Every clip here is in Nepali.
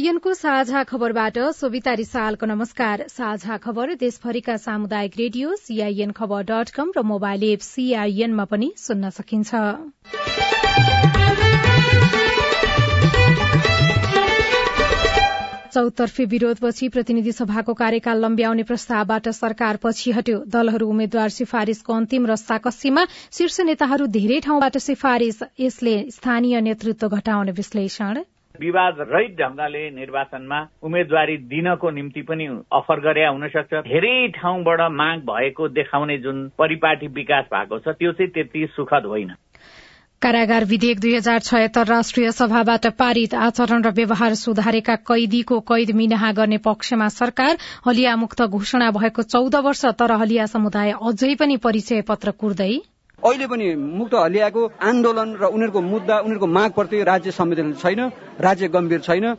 सीआईएनको साझा खबरबाट सोभिता रिसालको नमस्कार। साझा खबर देशभरिका सामुदायिक radio CIN Khabar dot com र मोबाइल एप सीआईएनमा पनि सुन्न सकिन्छ। चौतर्फी विरोधपछि प्रतिनिधि सभाको कार्यकाल लम्ब्याउने प्रस्तावबाट सरकार पछि हट्यो। दलहरू उम्मेद्वार सिफारिशको अन्तिम रस्ता कस्सीमा शीर्ष नेताहरू धेरै ठाउँबाट सिफारिश यसले स्थानीय नेतृत्व घटाउने विश्लेषण। विवाद रहित ढंगले निर्वाचनमा उम्मेद्वारी दिनको निम्ति पनि अफर गरे हुन सक्छ। धेरै ठाउँबाट माग भएको देखाउने जुन परिपाटी विकास भएको छ त्यो चाहिँ त्यति सुखद होइन। कारागार विधेयक दुई हजार छयत्तर राष्ट्रिय सभाबाट पारित आचरण र व्यवहार सुधारेका कैदीको कैद मिनाहा गर्ने पक्षमा सरकार हलिया मुक्त घोषणा भएको चौध वर्ष तर हलिया समुदाय अझै पनि परिचय पत्र कुर्दै अहिले पनि मुक्त हलियाको आन्दोलन र उनीहरूको मुद्दा उनीहरूको मागप्रति राज्य संवेदनशील छैन राज्य गम्भीर छैन।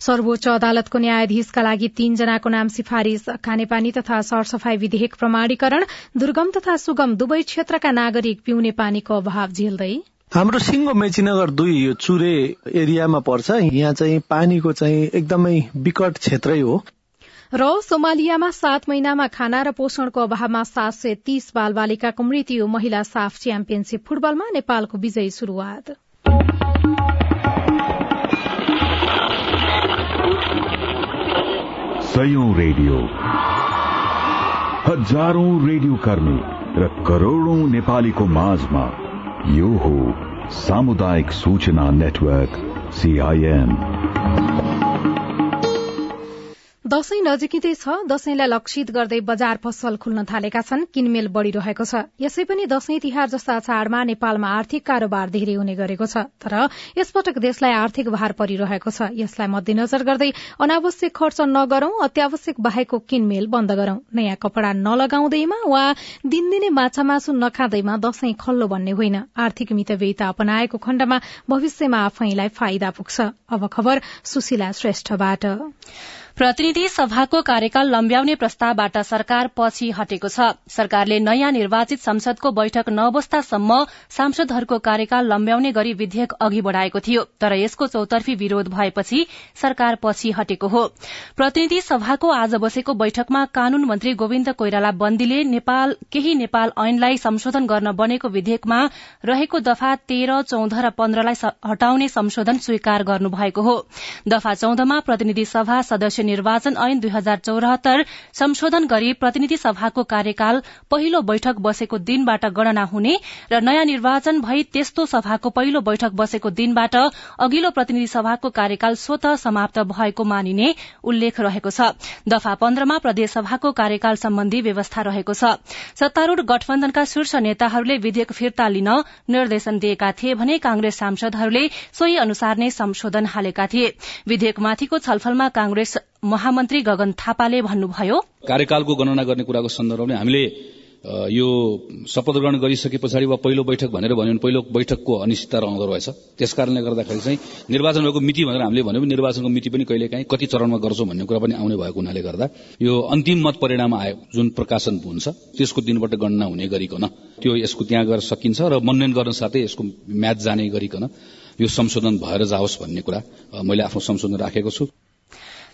सर्वोच्च अदालतको न्यायाधीशका लागि तीनजनाको नाम सिफारिश खानेपानी तथा सरसफाई विधेयक प्रमाणीकरण दुर्गम तथा सुगम दुवै क्षेत्रका नागरिक पिउने पानीको अभाव झेल्दै। हाम्रो सिंगो मेचीनगर दुई यो चुरे एरियामा पर्छ। यहाँ चाहिँ पानीको चाहिँ एकदमै विकट क्षेत्रै हो। र सोमालियामा सात महिनामा खाना र पोषणको अभावमा सात सय तीस बाल बालिकाको मृत्यु महिला साफ च्याम्पियनशीप फुटबलमा नेपालको विजयी शुरूआत रेडियो। हजारौं रेडियो कर्मी र करोड़ौं नेपालीको माझमा यो हो सामुदायिक सूचना नेटवर्क सीआईएन दशैं नजिकै छ। दशैंलाई लक्षित गर्दै बजार पसल खुल्न थालेका छन्। किनमेल बढ़िरहेको छ। यसै पनि दशैं तिहार जस्ता चाडमा नेपालमा आर्थिक कारोबार धेरै हुने गरेको छ। तर यसपटक देशलाई आर्थिक भार परिरहेको छ। यसलाई मध्यनजर गर्दै अनावश्यक खर्च नगरौं अत्यावश्यक बाहेकको किनमेल बन्द गरौं। नयाँ कपड़ा नलगाउँदैमा वा दिनदिनै माछा मासु नखाँदैमा दशैं खल्लो भन्ने होइन। आर्थिक मितव्ययता अपनाएको खण्डमा भविष्यमा आफैलाई फाइदा पुग्छ। अब खबर सुशीला श्रेष्ठबाट। प्रतिनिधि सभाको कार्यकाल लम्ब्याउने प्रस्तावबाट सरकार पछि हटेको छ। सरकारले नयाँ निर्वाचित संसदको बैठक नबस्दासम्म सांसदहरूको कार्यकाल लम्ब्याउने गरी विधेयक अघि बढ़ाएको थियो तर यसको चौतर्फी विरोध भएपछि सरकार पछि हटेको हो। प्रतिनिधि सभाको आज बसेको बैठकमा कानून मन्त्री गोविन्द कोइराला बन्दीले नेपाल केही नेपाल ऐनलाई संशोधन गर्न बनेको विधेयकमा रहेको दफा तेह्र चौध र पन्ध्रलाई हटाउने संशोधन स्वीकार गर्नुभएको हो। दफा चौधमा प्रतिनिधि सभा सदस्य निर्वाचन ऐन दुई हजार चौरात्तर संशोधन गरी प्रतिनिधि सभाको कार्यकाल पहिलो बैठक बसेको दिनबाट गणना हुने र नयाँ निर्वाचन भई त्यस्तो सभाको पहिलो बैठक बसेको दिनबाट अघिल्लो प्रतिनिधि सभाको कार्यकाल स्वत समाप्त भएको मानिने उल्लेख रहेको छ। दफा पन्ध्रमा प्रदेशसभाको कार्यकाल सम्बन्धी व्यवस्था रहेको छ। सत्तारूढ़ गठबन्धनका शीर्ष नेताहरूले विधेयक फिर्ता लिन निर्देशन दिएका थिए भने कांग्रेस सांसदहरूले सोही अनुसार नै संशोधन हालेका थिए। विधेयकमाथिको छलफलमा कांग्रेस महामन्त्री गगन थापाले भन्नुभयो कार्यकालको गणना गर्ने कुराको सन्दर्भमा हामीले यो शपथ ग्रहण गरिसके पछाडि वा पहिलो बैठक भनेर भन्यो भने पहिलो बैठकको अनिश्चितता रहँदो रहेछ। त्यस कारणले गर्दाखेरि चाहिँ निर्वाचन भएको मिति भनेर हामीले भन्यो निर्वाचनको मिति पनि कहिले काहीँ कति चरणमा गर्छौँ भन्ने कुरा पनि आउने भएको हुनाले गर्दा यो अन्तिम मत परिणाम आयो जुन प्रकाशन हुन्छ त्यसको दिनबाट गणना हुने गरिकन त्यो यसको त्यहाँ गएर सकिन्छ र मनोनयन गर्न साथै यसको म्याच जाने गरिकन यो संशोधन भएर जाओस् भन्ने कुरा मैले आफ्नो संशोधन राखेको छु।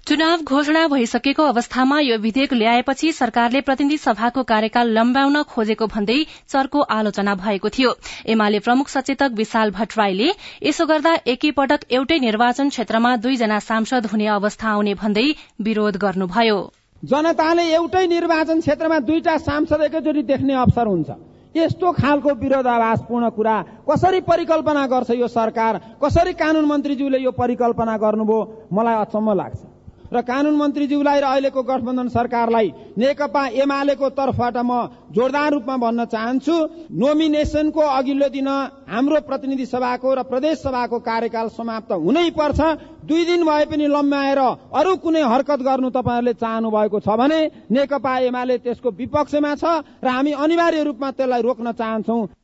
चुनाव घोषणा भइसकेको अवस्थामा यो विधेयक ल्याएपछि सरकारले प्रतिनिधि सभाको कार्यकाल लम्ब्याउन खोजेको भन्दै चर्को आलोचना भएको थियो। एमाले प्रमुख सचेतक विशाल भट्टराईले यसो गर्दा एकैपटक एउटै निर्वाचन क्षेत्रमा दुईजना सांसद हुने अवस्था आउने भन्दै विरोध गर्नुभयो। जनताले एउटै निर्वाचन क्षेत्रमा दुईटा सांसद एकैचोटि देख्ने अवसर हुन्छ। यस्तो खालको विरोधाभासपूर्ण कुरा कसरी परिकल्पना गर्छ यो सरकार? कसरी कानून मन्त्रीज्यूले यो परिकल्पना गर्नुभयो? मलाई अचम्म लाग्छ। र कानून मन्त्रीज्यूलाई र अहिलेको गठबन्धन सरकारलाई नेकपा एमालेको तर्फबाट म जोरदार रूपमा भन्न चाहन्छु। नोमिनेसनको अघिल्लो दिन हाम्रो प्रतिनिधि सभाको र प्रदेश सभाको कार्यकाल समाप्त हुनै पर्छ। दुई दिन भए पनि लम्ब्याएर अरू कुनै हरकत गर्नु तपाईँहरूले चाहनु भएको छ भने नेकपा एमाले त्यसको विपक्षमा छ र हामी अनिवार्य रूपमा त्यसलाई रोक्न चाहन्छौ।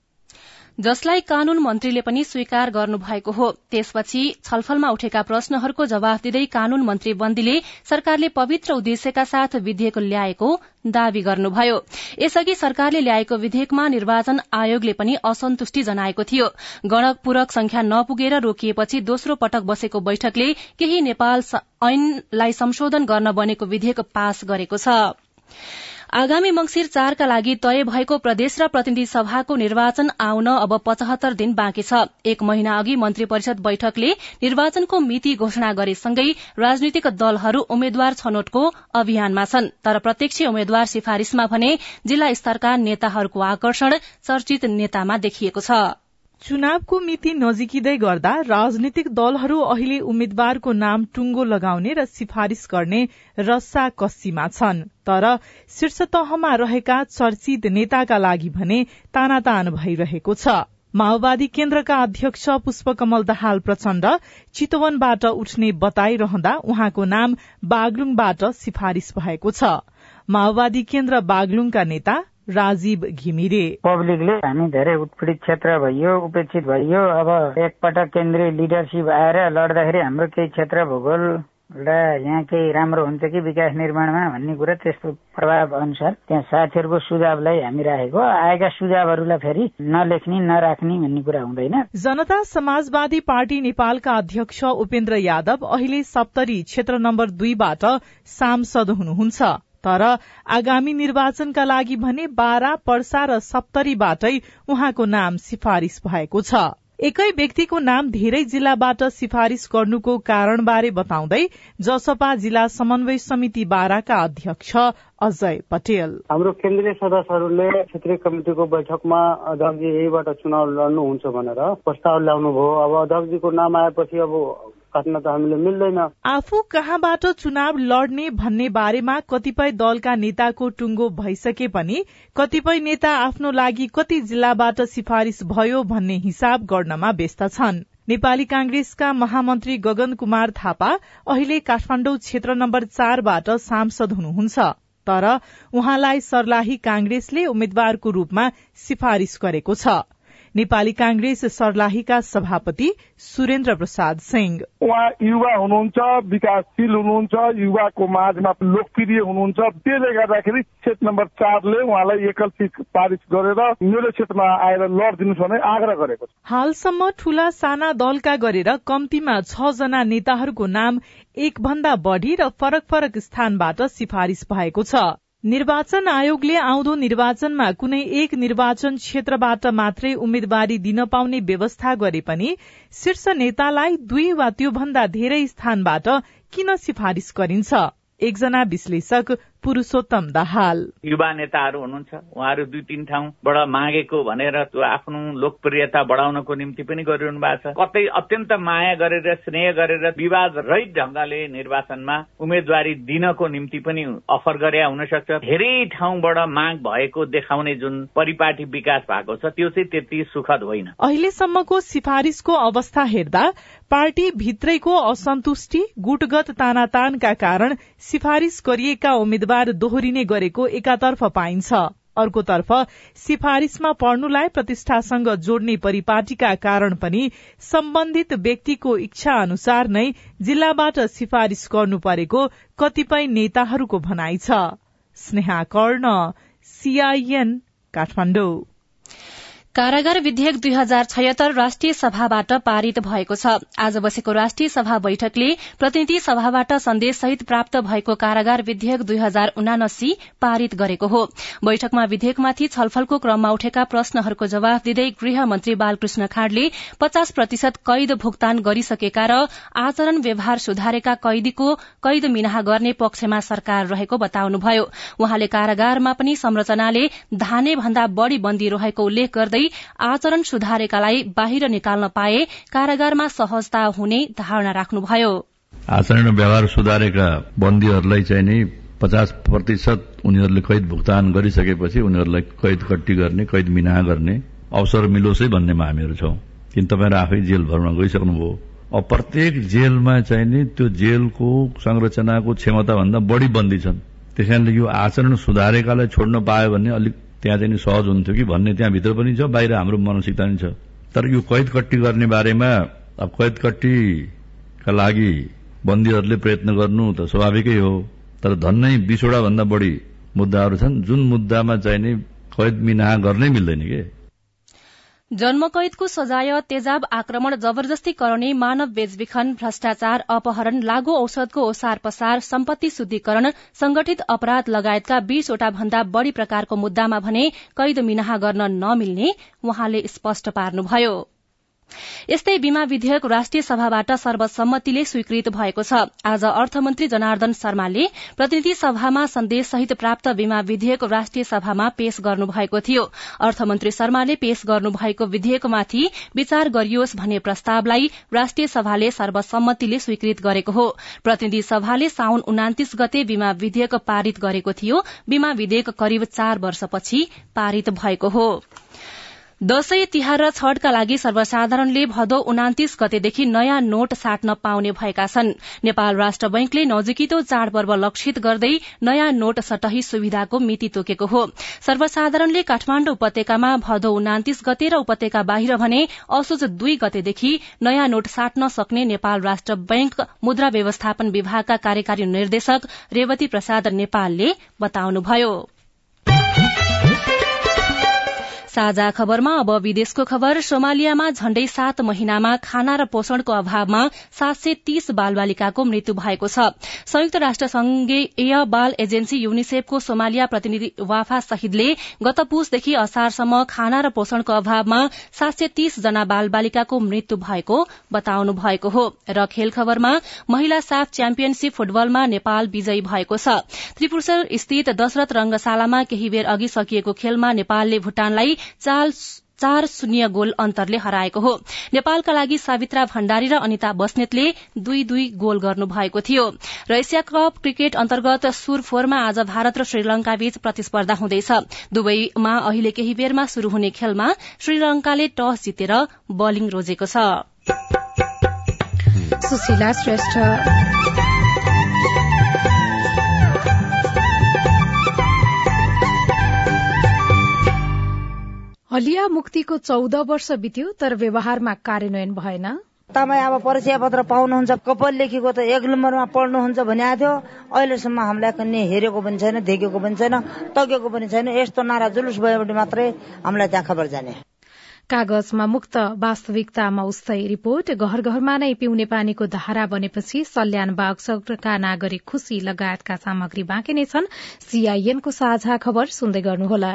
जसलाई कानून मन्त्रीले पनि स्वीकार गर्नुभएको हो। त्यसपछि छलफलमा उठेका प्रश्नहरूको जवाफ दिँदै कानून मन्त्री बन्दीले सरकारले पवित्र उद्देश्यका साथ विधेयक ल्याएको दावी गर्नुभयो। यसअघि सरकारले ल्याएको विधेयकमा निर्वाचन आयोगले पनि असन्तुष्टि जनाएको थियो। गणपूरक संख्या नपुगेर रोकिएपछि दोस्रो पटक बसेको बैठकले केही नेपाल ऐनलाई संशोधन गर्न बनेको विधेयक पास गरेको छ। आगामी मंगिर चारका लागि तय भएको प्रदेश र प्रतिनिधि सभाको निर्वाचन आउन अब पचहत्तर दिन बाँकी छ। एक महिना अघि मन्त्री परिषद बैठकले निर्वाचनको मिति घोषणा गरेसँगै राजनीतिक दलहरू उम्मेद्वार छनौटको अभियानमा छन्। तर प्रत्यक्ष उम्मेद्वार सिफारिशमा भने जिल्ला स्तरका नेताहरूको आकर्षण चर्चित नेतामा देखिएको छ। चुनावको मिति नजिकिँदै गर्दा राजनीतिक दलहरू अहिले उम्मेद्वारको नाम टुङ्गो लगाउने र सिफारिश गर्ने रस्सा कस्सीमा छन्। तर शीर्ष तहमा रहेका चर्चित नेताका लागि भने तानातान भइरहेको छ। माओवादी केन्द्रका अध्यक्ष पुष्पकमल दाहाल प्रचण्ड चितवनबाट उठ्ने बताइरहँदा उहाँको नाम बागलुङबाट सिफारिश भएको छ। माओवादी केन्द्र बागलुङका नेता राजीव घिमिरे। पब्लिकले हामी धेरै उत्पीडित क्षेत्र भइयो उपेक्षित भइयो अब एकपटक केन्द्रीय लिडरसिप आएर लड्दाखेरि हाम्रो केही क्षेत्र भूगोल र यहाँ केही राम्रो हुन्छ कि विकास निर्माणमा भन्ने कुरा त्यस्तो प्रभाव अनुसार त्यहाँ साथीहरूको सुझावलाई हामी राखेको। आएका सुझावहरूलाई फेरि नलेख्ने नराख्ने भन्ने कुरा हुँदैन। जनता समाजवादी पार्टी नेपालका अध्यक्ष उपेन्द्र यादव अहिले सप्तरी क्षेत्र नम्बर दुईबाट सांसद हुनुहुन्छ। तर आगामी निर्वाचनका लागि भने बाह्र पर्सा र सप्तरीबाटै उहाँको नाम सिफारिश भएको छ। एकै व्यक्तिको नाम धेरै जिल्लाबाट सिफारिश गर्नुको कारणबारे बताउँदै जसपा जिल्ला समन्वय समिति बाराका अध्यक्ष अजय पटेल। हाम्रो केन्द्रीय सदस्यहरूले क्षेत्रीय कमिटिको बैठकमा अध्यक्षजी यहीबाट चुनाव लड्नुहुन्छ भनेर प्रस्ताव ल्याउनु भयो अब अध्यक्षजीको नाम आएपछि अब काट्न त हामीले मिल्दैन। आफू कहाँबाट चुनाव लड्ने भन्ने बारेमा कतिपय दलका नेताको टुङ्गो भइसके पनि कतिपय नेता आफ्नो लागि कति जिल्लाबाट सिफारिश भयो भन्ने हिसाब गर्नमा व्यस्त छन्। नेपाली कांग्रेसका महामन्त्री गगन कुमार थापा अहिले काठमाडौँ क्षेत्र नम्बर चारबाट सांसद हुनुहुन्छ। तर उहाँलाई सर्लाही कांग्रेसले उम्मेद्वारको रूपमा सिफारिश गरेको छ। नेपाली कांग्रेस सर्लाहीका सभापति सुरेन्द्र प्रसाद सिंह। उहाँ युवा हुनुहुन्छ विकासशील हुनुहुन्छ युवाको माझमा लोकप्रिय हुनुहुन्छ। त्यसले गर्दाखेरि क्षेत्र नम्बर चारले उहाँलाई एकल सिट पारित गरेर मेरो क्षेत्रमा आएर लडिदिनुहोस् भने आग्रह गरेको छ। हालसम्म ठूला साना दलका गरेर कम्तीमा छ जना नेताहरूको नाम एक भन्दा बढ़ी र फरक फरक स्थानबाट सिफारिश भएको छ। निर्वाचन आयोगले आउँदो निर्वाचनमा कुनै एक निर्वाचन क्षेत्रबाट मात्रै उम्मेद्वारी दिन पाउने व्यवस्था गरे पनि शीर्ष नेतालाई दुई वा त्योभन्दा धेरै स्थानबाट किन सिफारिश गरिन्छ? एकजना विश्लेषक पुरूषोत्तम दाहाल। युवा नेताहरू हुनुहुन्छ उहाँहरू दुई तिन ठाउँबाट मागेको भनेर त्यो आफ्नो लोकप्रियता बढाउनको निम्ति पनि गरिरहनु भएको छ। कतै अत्यन्त माया गरेर स्नेह गरेर विवाद रहित ढंगले निर्वाचनमा उम्मेद्वारी दिनको निम्ति पनि अफर गरे हुन सक्छ धेरै ठाउँबाट माग भएको देखाउने जुन परिपाटी विकास भएको छ त्यो चाहिँ त्यति सुखद होइन। अहिलेसम्मको सिफारिशको अवस्था हेर्दा पार्टी भित्रैको असन्तुष्टि गुटगत तानातानका कारण सिफारिश गरिएका उम्मेद्वार दोहोरिने गरेको एकातर्फ पाइन्छ। अर्कोतर्फ सिफारिशमा पर्नुलाई प्रतिष्ठासँग जोड्ने परिपाटीका कारण पनि सम्बन्धित व्यक्तिको इच्छा अनुसार नै जिल्लाबाट सिफारिश गर्नु परेको कतिपय नेताहरूको भनाइ छ। स्नेहा कर्ण सीआईएन काठमाडौँ। कारागार विधेयक दुई हजार छयत्तर राष्ट्रिय सभाबाट पारित भएको छ। आज बसेको राष्ट्रिय सभा बैठकले प्रतिनिधि सभाबाट सन्देशसहित प्राप्त भएको कारागार विधेयक दुई हजार उनासी पारित गरेको हो। बैठकमा विधेयकमाथि छलफलको क्रममा उठेका प्रश्नहरूको जवाफ दिँदै गृह मन्त्री बालकृष्ण खाड़ले पचास प्रतिशत कैद भुक्तान गरिसकेका र आचरण व्यवहार सुधारेका कैदीको कैद मिनाहा गर्ने पक्षमा सरकार रहेको बताउनुभयो। उहाँले कारागारमा पनि संरचनाले धाने भन्दा बढ़ी बन्दी रहेको उल्लेख गर्दै आचरण सुधारेकालाई बाहिर निकाल्न पाए कारागारमा सहजता हुने धारणा राख्नुभयो। आचरण व्यवहार सुधारेका बन्दीहरूलाई चाहिँ नि पचास प्रतिशत उनीहरूले कैद भुक्तान गरिसकेपछि उनीहरूलाई कैद कट्टी गर्ने कैद मिना गर्ने अवसर मिलोस् भन्नेमा हामीहरू छौं। किन तपाईँहरू आफै जेल भर्न गइसक्नुभयो? अब प्रत्येक जेलमा चाहिँ नि त्यो जेलको संरचनाको क्षमता भन्दा बढी बन्दी छन्। त्यस कारणले यो आचरण सुधारेकालाई छोड्न पायो भने अलिक त्यहाँ चाहिँ सहज हुन्थ्यो कि भन्ने त्यहाँभित्र पनि छ बाहिर हाम्रो मानसिकता पनि छ। तर यो कैद कट्टी गर्ने बारेमा अब कैद कट्टीका लागि बन्दीहरूले प्रयत्न गर्नु त स्वाभाविकै हो। तर धन्नै बिसवटा भन्दा बढी मुद्दाहरू छन्। जुन मुद्दामा चाहिँ नि कैद मिनाहा गर्नै मिल्दैन के? जन्मकैदको सजाय तेजाब आक्रमण जबरजस्ती कराउने मानव बेचबिखन भ्रष्टाचार अपहरण लागू औषधको ओसार पसार सम्पत्ति शुद्धिकरण संगठित अपराध लगायतका बीसवटा भन्दा बढ़ी प्रकारको मुद्दामा भने कैद मिनाहा गर्न नमिल्ने उहाँले स्पष्ट पार्नुभयो। यस्तै बीमा विधेयक राष्ट्रिय सभाबाट सर्वसम्मतिले स्वीकृत भएको छ। आज अर्थमन्त्री जनार्दन शर्माले प्रतिनिधि सभामा सन्देश सहित प्राप्त बीमा विधेयक राष्ट्रिय सभामा पेश गर्नुभएको थियो। अर्थमन्त्री शर्माले पेश गर्नुभएको विधेयकमाथि विचार गरियोस् भन्ने प्रस्तावलाई राष्ट्रिय सभाले सर्वसम्मतिले स्वीकृत गरेको हो। प्रतिनिधि सभाले साउन उनातिस गते बीमा विधेयक पारित गरेको थियो। बीमा विधेयक करिब चार वर्षपछि पारित भएको हो। दशैं तिहार र छठका लागि सर्वसाधारणले भदौ उनातिस गतेदेखि नयाँ नोट साट्न पाउने भएका छन्। नेपाल राष्ट्र बैंकले नजिकितो चाडपर्व लक्षित गर्दै नयाँ नोट सटही सुविधाको मिति तोकेको हो। सर्वसाधारणले काठमाण्डु उपत्यकामा भदौ उनातिस गते र उपत्यका बाहिर भने असोज दुई गतेदेखि नयाँ नोट साट्न सक्ने नेपाल राष्ट्र बैंक मुद्रा व्यवस्थापन विभागका कार्यकारी निर्देशक रेवती प्रसाद नेपालले बताउनुभयो। साझा खबरमा अब विदेशको खबर। सोमालियामा झण्डै सात महिनामा खाना र पोषणको अभावमा सात सय तीस बालबालिकाको मृत्यु भएको छ। संयुक्त राष्ट्र संघीय बाल एजेन्सी युनिसेफको सोमालिया प्रतिनिधि वाफा शहीदले गत पुसदेखि असारसम्म खाना र पोषणको अभावमा सात सय तीस जना बालबालिकाको मृत्यु भएको बताउनु भएको हो। र खेल खबरमा महिला साफ च्याम्पियनशीप फुटबलमा नेपाल विजयी भएको छ। त्रिपुर स्थित दशरथ रंगशालामा केही बेर अघि सकिएको खेलमा नेपालले भूटानलाई चार शून्य गोल अन्तरले हराएको हो। नेपालका लागि सावित्रा भण्डारी र अनिता बस्नेतले दुई दुई गोल गर्नु भएको थियो। र एसिया कप क्रिकेट अन्तर्गत सुर फोरमा आज भारत र श्रीलंका बीच प्रतिस्पर्धा हुँदैछ। दुवैमा अहिले केही बेरमा शुरू हुने खेलमा श्रीलंकाले टस जितेर बलिङ रोजेको छ। हलिया मुक्तिको चौध वर्ष बित्यो तर व्यवहारमा कार्यान्वयन भएन। तपाईँ अब परिचय पत्र पाउनुहुन्छ कपाल लेखेको त एक नम्बरमा पढ्नुहुन्छ भने थियो अहिलेसम्म हामीलाई कन्ने हेरेको पनि छैन देखेको पनि छैन तगेको पनि छैन। यस्तो नारा जुलुस भयो भने मात्रै हामीलाई त्यहाँ खबर जाने। कागजमा मुक्त वास्तविकतामा उस्तै रिपोर्ट। घर घरमा नै पिउने पानीको धारा बनेपछि सल्यान बागसका नागरिक खुशी लगायतका सामग्री बाँकी नै छन्। सीआईएनको साझा खबर सुन्दै गर्नुहोला।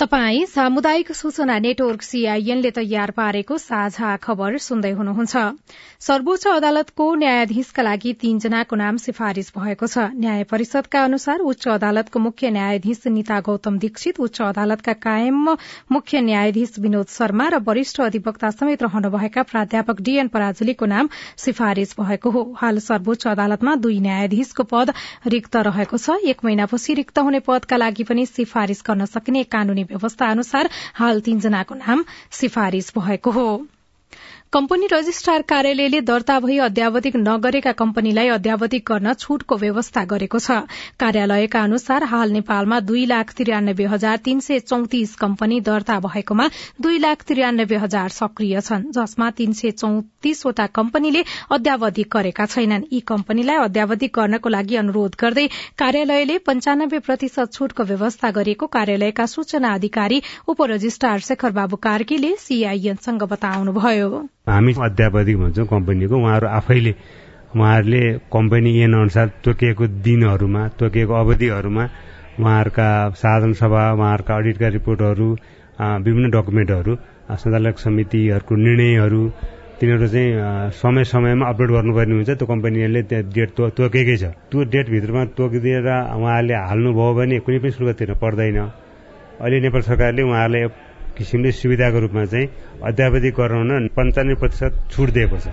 तपाई सामुदायिक सूचना नेटवर्क सीआईएनले तयार पारेको साझा खबर सुन्दै हुनुहुन्छ। सर्वोच्च अदालतको न्यायाधीशका लागि तीनजनाको नाम सिफारिश भएको छ। न्याय परिषदका अनुसार उच्च अदालतको मुख्य न्यायाधीश निता गौतम दीक्षित उच्च अदालतका कायम मुख्य न्यायाधीश विनोद शर्मा र वरिष्ठ अधिवक्ता समेत रहनुभएका प्राध्यापक डीएन पराजुलीको नाम सिफारिश भएको हो। हाल सर्वोच्च अदालतमा दुई न्यायाधीशको पद रिक्त रहेको छ। एक महिनापछि रिक्त हुने पदका लागि पनि सिफारिश गर्न सकिने कानूनी व्यवस्था अनुसार हाल तीनजनाको नाम सिफारिश भएको हो। कम्पनी रजिस्ट्रार कार्यालयले दर्ता भई अध्यावधिक नगरेका कम्पनीलाई अध्यावधिक गर्न छूटको व्यवस्था गरेको छ। कार्यालयका अनुसार हाल नेपालमा दुई लाख त्रियानब्बे हजार तीन सय चौतिस कम्पनी दर्ता भएकोमा दुई लाख त्रियानब्बे हजार सक्रिय छन् जसमा तीन सय चौतिसवटा कम्पनीले अध्यावधिक गरेका छैनन्। यी कम्पनीलाई अध्यावधिक गर्नको लागि अनुरोध गर्दै कार्यालयले पञ्चानब्बे प्रतिशत छूटको व्यवस्था गरिएको कार्यालयका सूचना अधिकारी उपरजिस्ट्रार शेखर बाबु कार्कीले सीआईएनसँग बताउनुभयो। हामी अध्यापधिक भन्छौँ कम्पनीको। उहाँहरू आफैले उहाँहरूले कम्पनी ऐन अनुसार तोकिएको दिनहरूमा तोकिएको अवधिहरूमा उहाँहरूका साधन सभा उहाँहरूका अडिटका रिपोर्टहरू विभिन्न डकुमेन्टहरू सञ्चालक समितिहरूको निर्णयहरू तिनीहरू चाहिँ समय समयमा अपडेट गर्नुपर्ने हुन्छ। त्यो कम्पनीहरूले डेट तोकेकै छ। त्यो डेटभित्रमा तोकिदिएर उहाँहरूले हाल्नुभयो भने कुनै पनि शुल्क तिर्न पर्दैन। अहिले नेपाल सरकारले उहाँहरूलाई किसिमले सुविधाको रूपमा चाहिँ अध्यावधि गराउन पन्चानब्बे प्रतिशत छुट दिएको छ।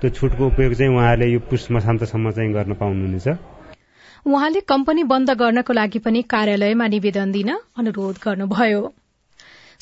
त्यो छुटको उपयोग चाहिँ उहाँहरूले यो पुष मसान्तसम्म चाहिँ गर्न पाउनुहुनेछ। उहाँले कम्पनी बन्द गर्नको लागि पनि कार्यालयमा निवेदन दिन अनुरोध गर्नुभयो।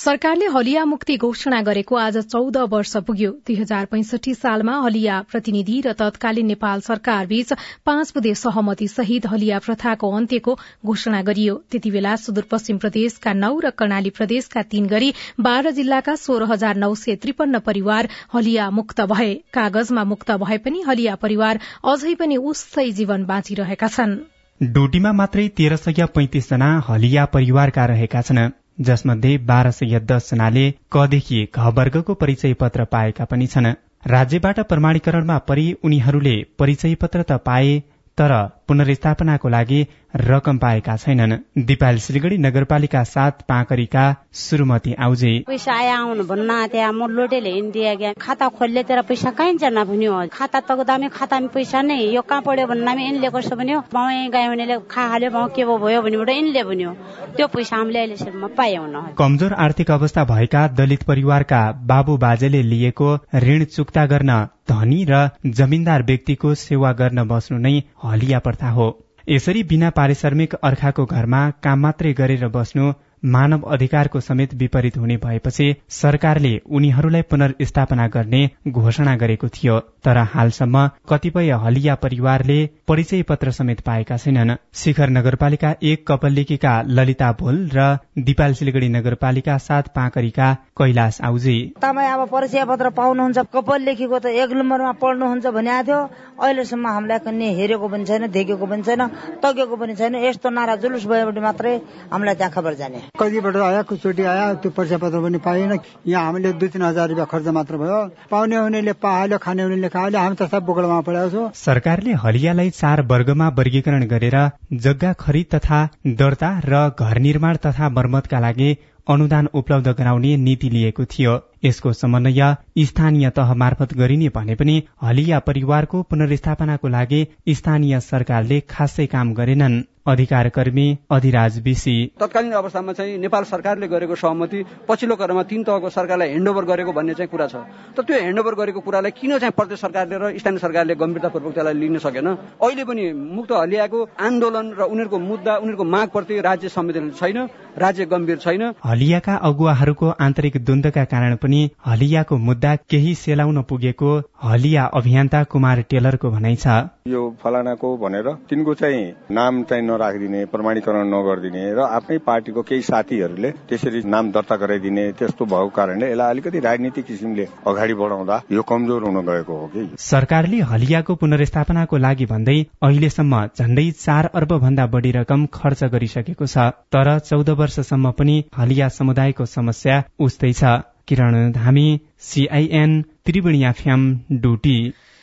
सरकारले हलिया मुक्ति घोषणा गरेको आज चौध वर्ष पुग्यो। दुई हजार पैंसठी सालमा हलिया प्रतिनिधि र तत्कालीन नेपाल सरकार बीच पाँच बुधे सहमति सहित हलिया प्रथाको अन्त्यको घोषणा गरियो। त्यति बेला सुदूरपश्चिम प्रदेशका नौ र कर्णाली प्रदेशका तीन गरी बाह्र जिल्लाका सोह्र हजार नौ सय त्रिपन्न परिवार हलिया मुक्त भए। कागजमा मुक्त भए पनि हलिया परिवार अझै पनि उस्तै जीवन बाँचिरहेका छन्। डोटीमा मात्रै तेह्र सय पैंतिस जना हलिया परिवारका रहेका छन्। जसमध्ये बाह्र सय दसजनाले कदेखि घ वर्गको परिचय पत्र पाएका पनि छन्। राज्यबाट प्रमाणीकरणमा परि उनीहरूले परिचय पत्र त पाए तर पुनर्स्थापनाको लागि रकम पाएका छैनन्। दिपाल सिलगढ़ी नगरपालिका सात पाँकरीका सुरुमती आउजे। पैसा आया आउनु भन्न त्यहाँ म लोटेले हिँडिदिया गया खाता खोल्ले तेरा पैसा कहीँ जान भन्यो। खाता तक दामी खातामा पैसा नै। यो कहाँ पढ्यो भन्नामे यिनले कसो भन्यो? बाउ गयो भनेले खा हाल्यो बाउ के भयो भनेबाट यिनले भन्यो। त्यो पैसा हामीले अहिलेसम्म पायौँ कमजोर आर्थिक अवस्था भएका दलित परिवारका बाबु बाजेले लिएको ऋण चुक्ता गर्न धनी र जमिनदार व्यक्तिको सेवा गर्न बस्नु नै हलिया प्रथा हो। यसरी बिना पारिश्रमिक अर्खाको घरमा काम मात्रै गरेर बस्नु मानव अधिकारको समेत विपरीत हुने भएपछि सरकारले उनीहरूलाई पुनर्स्थापना गर्ने घोषणा गरेको थियो तर हालसम्म कतिपय हलिया परिवारले परिचय पत्र समेत पाएका छैनन्। शिखर नगरपालिका एक कपल्लिकीका ललिता भोल र दिपाल सिलगढ़ी नगरपालिका सात पाँकरीका कैलाश आउजी। तपाईँ अब परिचय पत्र पाउनुहुन्छ कपाल त एक नम्बरमा पढ्नुहुन्छ भने थियो। अहिलेसम्म हामीलाई कन्ने हेरेको पनि छैन देखेको पनि छैन तगेको पनि छैन। यस्तो नारा जुलुस भएबाट मात्रै हामीलाई त्यहाँ खबर जाने। कतिबाट आयो कुचोटि आयो त्यो परिचय पत्र पनि पाएन। यहाँ हामीले दुई तिन हजार रुपियाँ खर्च मात्र भयो। पाउने हुनेले पाहाल्यो खाने हुनेले खायो। हामी त सब बोकडमा पढाएको छौँ। सरकारले हलियालाई चार वर्गमा वर्गीकरण गरेर जग्गा खरिद तथा दर्ता र घर निर्माण तथा मर्मतका लागि अनुदान उपलब्ध गराउने नीति लिएको थियो। यसको समन्वय स्थानीय तह मार्फत गरिने भने पनि हलिया परिवारको पुनर्स्थापनाको लागि स्थानीय सरकारले खासै काम गरेनन्। अधिकार कर्मी अधिराज बिसी। तत्कालीन अवस्थामा चाहिँ नेपाल सरकारले गरेको सहमति पछिल्लो क्रममा तीन तहको सरकारलाई ह्यान्डओभर गरेको भन्ने चाहिँ कुरा छ। त त्यो ह्यान्डओभर गरेको कुरालाई किन चाहिँ प्रदेश सरकारले र स्थानीय सरकारले गम्भीरतापूर्वक त्यसलाई लिन सकेन? अहिले पनि मुक्त हलियाको आन्दोलन र उनीहरूको मुद्दा उनीहरूको मागप्रति राज्य संवेदनशील छैन राज्य गम्भीर छैन। हलियाका अगुवाहरूको आन्तरिक द्वन्दका कारण पनि हलियाको मुद्दा केही सेलाउन पुगेको हलिया अभियन्ता कुमार टेलरको भनाइ छ। यो फलानाको भनेर तिनको चाहिँ नाम चाहिँ नराखिदिने प्रमाणीकरण नगरिदिने र आफ्नै पार्टीको केही साथीहरूले त्यसरी नाम दर्ता गराइदिने त्यस्तो भएको कारणले यसलाई अलिकति राजनीतिक किसिमले अगाडि बढाउँदा यो कमजोर हुन गएको हो कि? सरकारले हलियाको पुनर्स्थापनाको लागि भन्दै अहिलेसम्म झण्डै चार अर्ब भन्दा बढी रकम खर्च गरिसकेको छ तर चौध वर्षसम्म पनि हलिया समुदायको समस्या उस्तै छ। Kiran Dhami CIN Triveni FM Doti.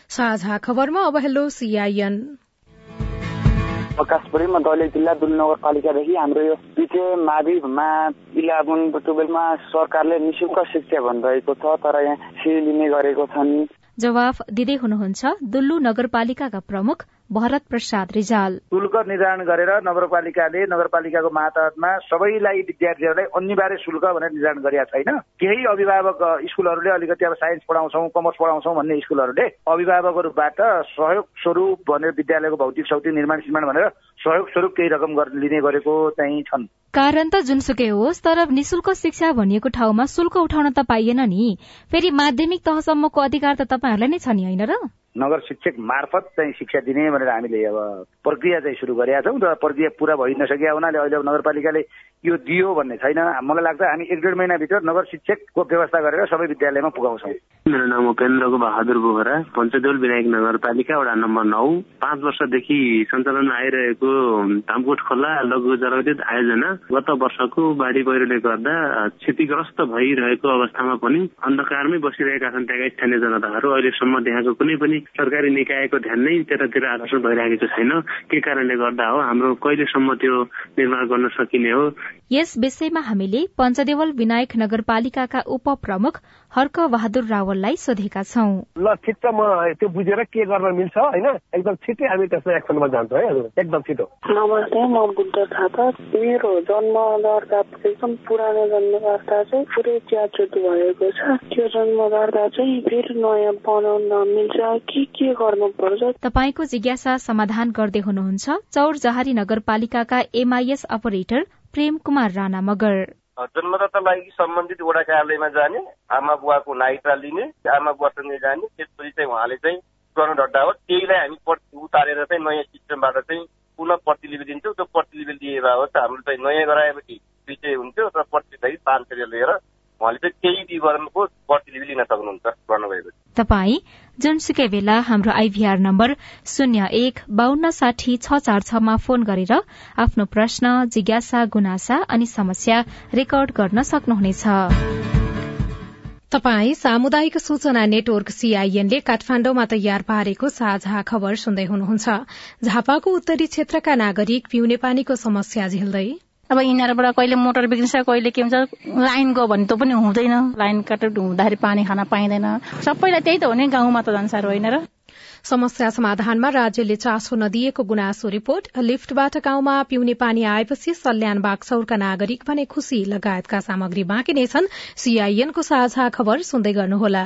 साझा खबरमा अब हेलो सीआईएन प्रकाश परि म दैलेख जिल्ला दुल नगरपालिकादेखि हाम्रो यो पिछे माविमा इलाबुन टुबेलमा सरकारले निशुल्क शिक्षा भनिरहेको छ तर यहाँ फी लिने गरेको छन्। जवाफ दिँदै हुनुहुन्छ दुल्लु नगरपालिकाका प्रमुख भरत प्रसाद रिजाल। शुल्क निर्धारण गरेर नगरपालिकाले नगरपालिकाको मातहतमा सबैलाई विद्यार्थीहरूलाई अनिवार्य शुल्क भनेर निर्धारण गरेका छैन केही अभिभावक स्कुलहरूले अलिकति अब साइन्स पढाउँछौ कमर्स पढाउँछौ भन्ने स्कुलहरूले अभिभावकहरूबाट सहयोग स्वरूप भनेर विद्यालयको भौतिक सौतिक निर्माण निर्माण भनेर सहयोग स्वरूप केही रकम लिने गरेको चाहिँ छन्। कारण त जुनसुकै होस् तर निशुल्क शिक्षा भनिएको ठाउँमा शुल्क उठाउन त पाइएन नि। फेरि माध्यमिक तहसम्मको अधिकार त तपाईँहरूलाई नै छ नि होइन र? नगर शिक्षक मार्फत चाहिँ शिक्षा दिने भनेर हामीले अब प्रक्रिया चाहिँ सुरु गरेका छौँ र प्रक्रिया पुरा भइ नसकेका हुनाले अहिले अब नगरपालिकाले यो दियो भन्ने छैन। मलाई लाग्छ हामी एक डेढ महिनाभित्र नगर शिक्षकको व्यवस्था गरेर सबै विद्यालयमा पुगाउँछौँ। मेरो नाम उपेन्द्र बहादुर बोहरा पञ्चदेउल विनायक नगरपालिका वडा नम्बर नौ। पाँच वर्षदेखि सञ्चालनमा आइरहेको तामकोट खोला लघु जलविद्युत आयोजना गत वर्षको बाढी पहिरोले गर्दा क्षतिग्रस्त भइरहेको अवस्थामा पनि अन्धकारमै बसिरहेका छन् त्यहाँका स्थानीय जनताहरू। अहिलेसम्म त्यहाँको कुनै पनि सरकारी निकायको ध्यान नै त्यतातिर आकर्षण भइरहेको छैन। के कारणले गर्दा हो हाम्रो कहिलेसम्म त्यो निर्माण गर्न सकिने हो? यस विषयमा हामीले पञ्चदेवल विनायक नगरपालिकाका उप प्रमुख हर्क बहादुर रावललाई सोधेका छौं। ल ठिक छ म त्यो बुझेर के गर्न मिल्छ होइन? एकदम छिट्टै हामी त्यसमा एक्सनमा जान्छौँ है हजुर। एकदम छिटो। नमस्ते म बुद्ध थापा। मेरो जन्म दर्ता एकदम पुरानो जन्म दर्ता चाहिँ पुरै च्याचुत भएको छ। त्यो जन्म दर्ता चाहिँ फेरि नयाँ बनाउन मिल्छ। के के गर्नुपर्छ? तपाईँको जिज्ञासा समाधान गर्दै हुनुहुन्छ। चौर जहारी नगरपालिकाका एमआईएस अपरेटर प्रेम कुमार राणा मगर। जन्मदाता लागि सम्बन्धित वडा कार्यालयमा जाने आमा बुवाको नाइट्रा लिने आमा बुवासँगै जाने त्यसपछि चाहिँ उहाँले चाहिँ पुरानो डड्डा हो त्यहीलाई हामी उतारेर चाहिँ नयाँ सिस्टमबाट चाहिँ पुनः प्रतिलिपि दिन्छौँ। त्यो प्रतिलिपि लिए भए हाम्रो चाहिँ नयाँ गराएपछि विषय हुन्थ्यो र प्रतिलिपि पाँच लिएर उहाँले चाहिँ केही विवरणको प्रतिलिपि लिन सक्नुहुन्छ गर्नुभएको तपाई जुनसुकै बेला हाम्रो आइभीआर नम्बर शून्य एक बान्न साठी छ चार छमा फोन गरेर आफ्नो प्रश्न जिज्ञासा गुनासा अनि समस्या रेकर्ड गर्न सक्नुहुनेछ। तपाई सामुदायिक सूचना नेटवर्क सीआईएनले काठमाण्डुमा तयार पारेको साझा खबर सुन्दै हुनुहुन्छ। झापाको उत्तरी क्षेत्रका नागरिक पिउने पानीको समस्या झेल्दै अब यिनीहरूबाट कहिले मोटर बिग्रिन्छ कहिले के हुन्छ लाइन गयो भने त पनि हुँदैन। लाइन काटेर हुँदाखेरि पानी खान पाइँदैन। सबैलाई त्यही त हो नि गाउँमा त संसार होइन र। समस्या समाधानमा राज्यले चासो नदिएको गुनासो रिपोर्ट। लिफ्टबाट गाउँमा पिउने पानी आएपछि सल्यान बागसौरका नागरिक भने खुशी लगायतका सामग्री बाँकी नै छन्। सीआईएनको साझा खबर सुन्दै गर्नुहोला।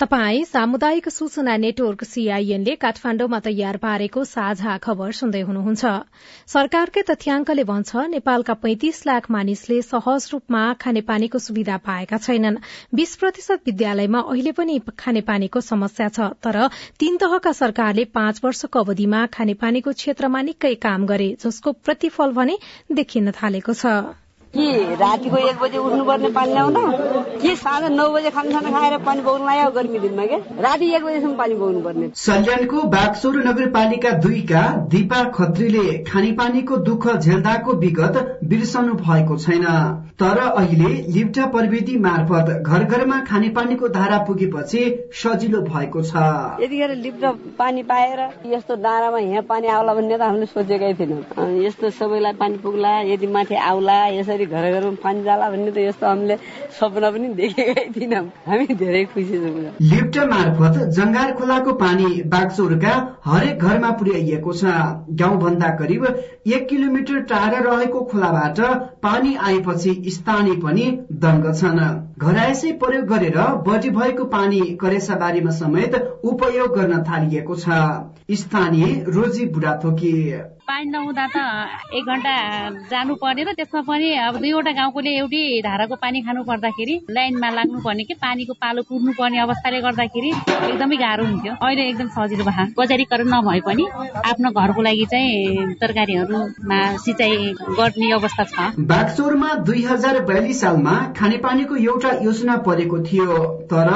तपाई सामुदायिक सूचना नेटवर्क सीआईएनले काठमाण्डुमा तयार पारेको साझा खबर सुन्दै हुनुहुन्छ। सरकारकै तथ्याङ्कले भन्छ नेपालका पैंतिस लाख मानिसले सहज रूपमा खानेपानीको सुविधा पाएका छैनन्। बीस प्रतिशत विद्यालयमा अहिले पनि खानेपानीको समस्या छ तर तीन तहका सरकारले पाँच वर्षको अवधिमा खानेपानीको क्षेत्रमा निकै काम गरे जसको प्रतिफल भने देखिन थालेको छ। कि रातिको एक बजे उठ्नुपर्ने पानी ल्याउन? कि साँझ नौ बजे खानासाना खाएर पानी बोक्नु लाग्यो गर्मी दिनमा के? राति एक बजेसम्म पानी बोक्नु पर्ने सल्यानको बागसोर नगरपालिका दुईका दिपा खत्रीले खानेपानीको दुःख झेल्दाको विगत बिर्सनु भएको छैन। तर अहिले लिप्टा प्रविधि मार्फत घर घरमा खानेपानीको धारा पुगेपछि सजिलो भएको छ। यतिखेर लिप्टा पानी पाएर यस्तो डाँडामा यहाँ पानी आउला भन्ने त हामीले सोचेकै थिएनौँ। यस्तो सबैलाई पानी पुग्ला यदि माथि आउला यसरी घर घरमा पानी जाला भन्ने त यस्तो हामीले सपना पनि देखेकै थिएनौँ। हामी धेरै खुसी छौँ। लिफ्ट मार्फत जङ्गार खोलाको पानी बागचोरका हरेक घरमा पुर्याइएको छ। गाउँभन्दा करिब एक किलोमिटर टाढा रहेको खोलाबाट पानी आएपछि स्थानीय पनि दङ्ग छन्। घरायसै प्रयोग गरेर बढी भएको पानी करेसाबारीमा समेत उपयोग गर्न थालिएको छ। स्थानीय रोजी बुढाथोकी। पानी नहुँदा त एक घन्टा जानु पर्ने र त्यसमा पनि अब दुईवटा गाउँकोले एउटै धाराको पानी खानु पर्दाखेरि लाइनमा लाग्नु पर्ने कि पानीको पालो कुर्नु पर्ने अवस्थाले गर्दाखेरि एकदमै गाह्रो हुन्थ्यो। अहिले एकदम सजिलो भयो बजारीकरण नभए पनि आफ्नो घरको लागि चाहिँ तरकारीहरूमा सिँचाइ गर्ने अवस्था छ। बागचौरमा दुई हजार बयालिस सालमा खानेपानीको एउटा योजना परेको थियो। तर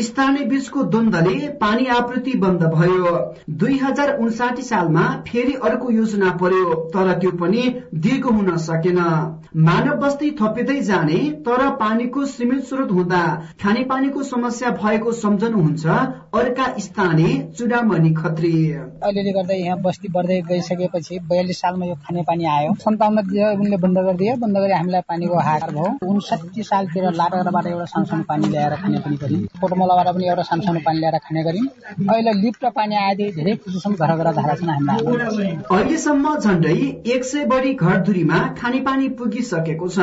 स्थानीय बीचको द्वन्दले पानी आपूर्ति बन्द भयो। दुई हजार उन्साठी सालमा फेरि अर्को योजना पर्यो तर त्यो पनि दिगो हुन सकेन। मानव बस्ती थपिँदै जाने तर पानीको सीमित स्रोत हुँदा खानेपानीको समस्या भएको सम्झनुहुन्छ अर्का स्थानीय चुडामणि खत्री। अलिअलि गर्दै यहाँ बस्ती बढ्दै गइसकेपछि बयालिस सालमा यो खानेपानी आयो। सन्ताउन्न उनले बन्द गरिदियो। बन्द गरी हामीलाई पानीको हार भयो। उन्साठी सालतिर लाटाबाट एउटा सानसानो पानी ल्याएर खाने पनि गर्यौँ कोटमलाबाट पनि एउटा सानसानो पानी ल्याएर खाने गर्यौँ अहिले लिफ्ट पानी आएदेखि धेरै खुसीसम्म घर घर धारा छन् हामीलाई। अहिलेसम्म झण्डै एक सय बढी घरधुरीमा खानेपानी पुगिसकेको छ।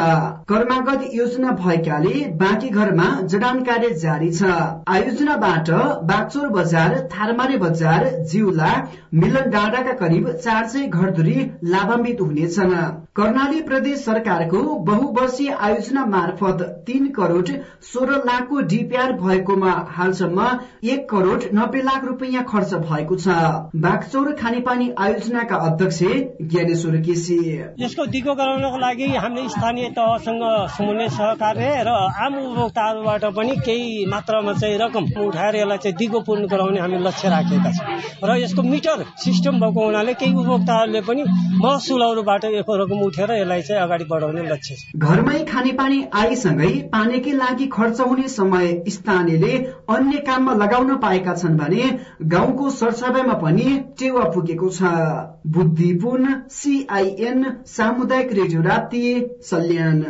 कर्मागत योजना भएकाले बाँकी घरमा जडान कार्य जारी छ। आयोजनाबाट बागचोर बजार थारमारे बजार जिउला मिलन डाँडाका करिब चार सय घरधुरी लाभान्वित हुनेछन्। कर्णाली प्रदेश सरकारको बहुवर्षीय आयोजना मार्फत तीन करोड़ सोह्र लाखको डिपिआर भएकोमा हालसम्म एक करोड़ नब्बे लाख रुपियाँ खर्च भएको छ। बागचौर खानेपानी आयोजनाका अध्यक्ष ज्ञानेश्वर केसी। यसको दिगो गराउनको लागि हामीले स्थानीय तहसँग समन्वय सहकार्य र आम उपभोक्ताहरूबाट पनि केही मात्रामा चाहिँ रकम उठाएर यसलाई चाहिँ दिगो पूर्ण गराउने हामी लक्ष्य राखेका छौँ। र यसको मिटर सिस्टम भएको हुनाले केही उपभोक्ताहरूले पनि महसुलहरूबाट यो रकम उठेर यसलाई चाहिँ अगाडि बढाउने लक्ष्य छ। घरमै खानेपानी आएसँगै पानीकै लागि खर्च हुने समय स्थानीयले अन्य काममा लगाउन पाएका छन् भने गाउँको सरसफाइमा पनि टेवा पुगेको छ। बुद्धिपूर्ण सीआईएन सामुदायिक रेडियो राप्ती सल्यान।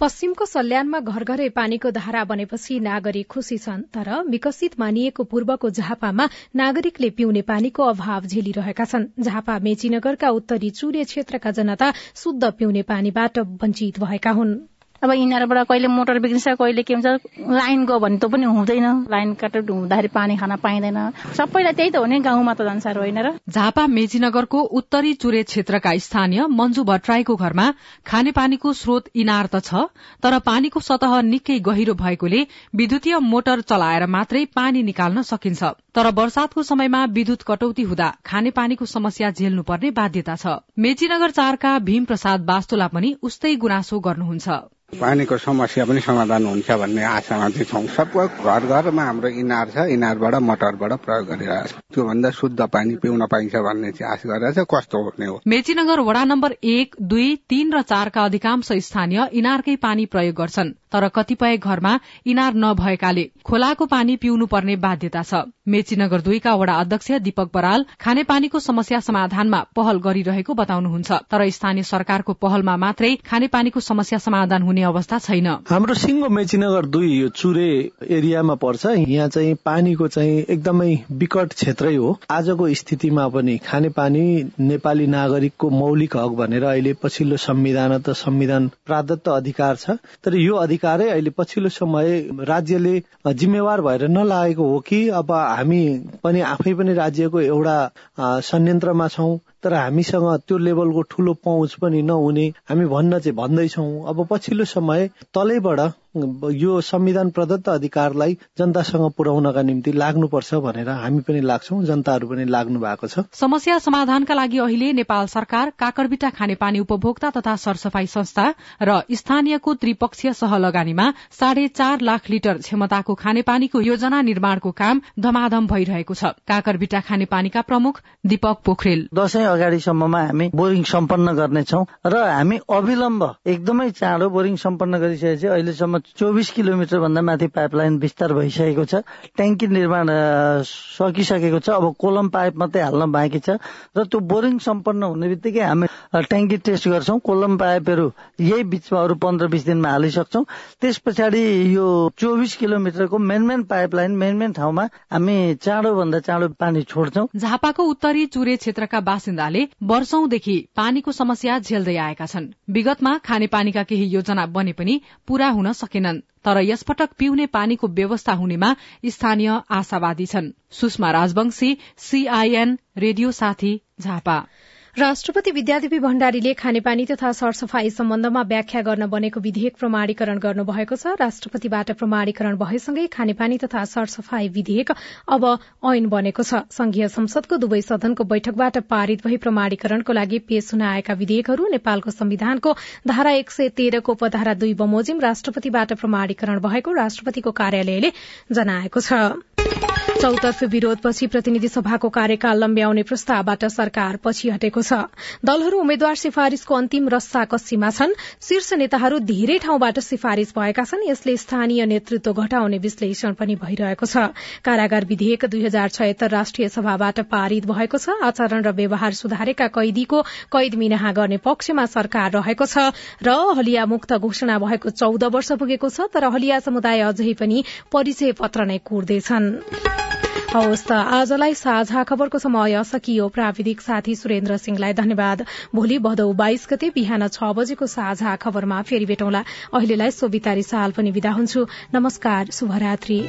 पश्चिमको सल्यानमा घर घरै पानीको धारा बनेपछि नागरिक खुशी छन् तर विकसित मानिएको पूर्वको झापामा नागरिकले पिउने पानीको अभाव झेलिरहेका छन्। झापा मेचीनगरका उत्तरी चुरे क्षेत्रका जनता शुद्ध पिउने पानीबाट वञ्चित भएका हुन्। अब यिनीहरूबाट कहिले मोटर बिग्रिन्छ कहिले के हुन्छ लाइन गयो भने त पनि हुँदैन। लाइन काटेर हुँदाखेरि पानी खान पाइँदैन। सबैलाई त्यही त हो नि गाउँमा त संसार होइन र। झापा मेचीनगरको उत्तरी चुरे क्षेत्रका स्थानीय मन्जु भट्टराईको घरमा खानेपानीको स्रोत इनार त छ तर पानीको सतह निकै गहिरो भएकोले विद्युतीय मोटर चलाएर मात्रै पानी निकाल्न सकिन्छ। तर वर्षातको समयमा विद्युत कटौती हुँदा खानेपानीको समस्या झेल्नुपर्ने बाध्यता छ। मेचीनगर चारका भीम प्रसाद बास्तोला पनि उस्तै गुनासो गर्नुहुन्छ। पानीको समस्या पनि समाधान हुन्छ भन्ने आशामा चाहिँ छौँ। सबको घर घरमा हाम्रो इनार छ इनारबाट मोटरबाट प्रयोग गरिरहेको छ त्योभन्दा शुद्ध पानी पिउन पाइन्छ भन्ने चाहिँ आश गरेर कस्तो हुने हो? मेचीनगर वडा नम्बर एक दुई तीन र चारका अधिकांश स्थानीय इनारकै पानी प्रयोग गर्छन् तर कतिपय घरमा इनार नभएकाले खोलाको पानी पिउनु पर्ने बाध्यता छ। मेचीनगर दुईका वडा अध्यक्ष दीपक बराल खानेपानीको समस्या समाधानमा पहल गरिरहेको बताउनुहुन्छ तर स्थानीय सरकारको पहलमा मात्रै खानेपानीको समस्या समाधान हुने अवस्था छैन। हाम्रो सिंगो मेचीनगर दुई यो चुरे एरियामा पर्छ। यहाँ चाहिँ पानीको चाहिँ एकदमै विकट क्षेत्रै हो। आजको स्थितिमा पनि खानेपानी नेपाली नागरिकको मौलिक हक भनेर अहिले पछिल्लो संविधान त संविधान प्रदत्त अधिकार छ। तर यो अधिकारै अहिले पछिल्लो समय राज्यले जिम्मेवार भएर नलागेको हो कि अब हामी पनि आफै पनि राज्यको एउटा संयन्त्रमा छौं। तर हामीसँग त्यो लेभलको ठूलो पहुँच पनि नहुने हामी भन्न चाहिँ भन्दैछौ। अब पछिल्लो समय तलैबाट यो संविधान प्रदत्त अधिकारलाई जनतासँग पुर्याउनका निम्ति लाग्नुपर्छ भनेर हामी पनि लाग्छौ जनताहरू पनि लाग्नु भएको छ। समस्या समाधानका लागि अहिले नेपाल सरकार काकरबिटा खानेपानी उपभोक्ता तथा सरसफाई संस्था र स्थानीयको त्रिपक्षीय सह लगानीमा साढे चार लाख लिटर क्षमताको खानेपानीको योजना निर्माणको काम धमाधम भइरहेको छ। काकरबिटा खानेपानीका प्रमुख दीपक पोखरेल। दशैं अगाडिसम्ममा हामी बोरिङ सम्पन्न गर्नेछौ र हामी अविलम्ब एकदमै चाँडो बोरिङ सम्पन्न गरिसकेपछि अहिलेसम्म चौबिस किलोमिटर भन्दा माथि पाइपलाइन विस्तार भइसकेको छ। ट्याङ्की निर्माण सकिसकेको छ। अब कोलम पाइप मात्रै हाल्न बाँकी छ। र त्यो बोरिङ सम्पन्न हुने बित्तिकै हामी ट्याङ्की टेस्ट गर्छौँ। कोलम पाइपहरू यही बिचमा अरू पन्ध्र बिस दिनमा हालिसक्छौँ। त्यस पछाडि यो चौबिस किलोमिटरको main main pipeline main main ठाउँमा हामी चाँडो भन्दा चाँडो पानी छोड्छौँ। झापाको उत्तरी चुरे क्षेत्रका बासिन्दाले वर्षौंदेखि पानीको समस्या झेल्दै आएका छन्। विगतमा खानेपानीका केही योजना बने पनि पूरा हुन सकेनन् तर यसपटक पिउने पानीको व्यवस्था हुनेमा स्थानीय आशावादी छन्। सुषमा राजवंशी सीआईएन रेडियो साथी झापा। राष्ट्रपति विद्यादेवी भण्डारीले खानेपानी तथा सरसफाई सम्बन्धमा व्याख्या गर्न बनेको विधेयक प्रमाणीकरण गर्नुभएको छ। राष्ट्रपतिबाट प्रमाणीकरण भएसँगै खानेपानी तथा सरसफाई विधेयक अब ऐन बनेको छ। संघीय संसदको दुवै सदनको बैठकबाट पारित भई प्रमाणीकरणको लागि पेश हुन आएका विधेयकहरू नेपालको संविधानको धारा एक सय तेह्रको उपधारा दुई बमोजिम राष्ट्रपतिबाट प्रमाणीकरण भएको राष्ट्रपतिको कार्यालयले जनाएको छ। चौतर्फ विरोधपछि प्रतिनिधि सभाको कार्यकाल लम्ब्याउने प्रस्तावबाट सरकार पछि हटेको छ। दलहरू उम्मेद्वार सिफारिशको अन्तिम रस्सा कस्सीमा छन्। शीर्ष नेताहरू धेरै ठाउँबाट सिफारिश भएका छन्। यसले स्थानीय नेतृत्व घटाउने विश्लेषण पनि भइरहेको छ। कारागार विधेयक दुई हजार छयत्तर राष्ट्रिय सभाबाट पारित भएको छ। आचरण र व्यवहार सुधारेका कैदीको कैद मिनाहा गर्ने पक्षमा सरकार रहेको छ र हलिया मुक्त घोषणा भएको चौध वर्ष पुगेको छ। तर हलिया समुदाय अझै पनि परिचय पत्र नै कुर्दैछन्। हवस् त। आजलाई साझा खबरको समय सकियो। प्राविधिक साथी सुरेन्द्र सिंहलाई धन्यवाद। भोलि भदौ बाइस गते बिहान छ बजेको साझा खबरमा फेरि भेटौँला। अहिलेलाई सोभिता रिसाल पनि विदा हुन्छु। नमस्कार शुभरात्री।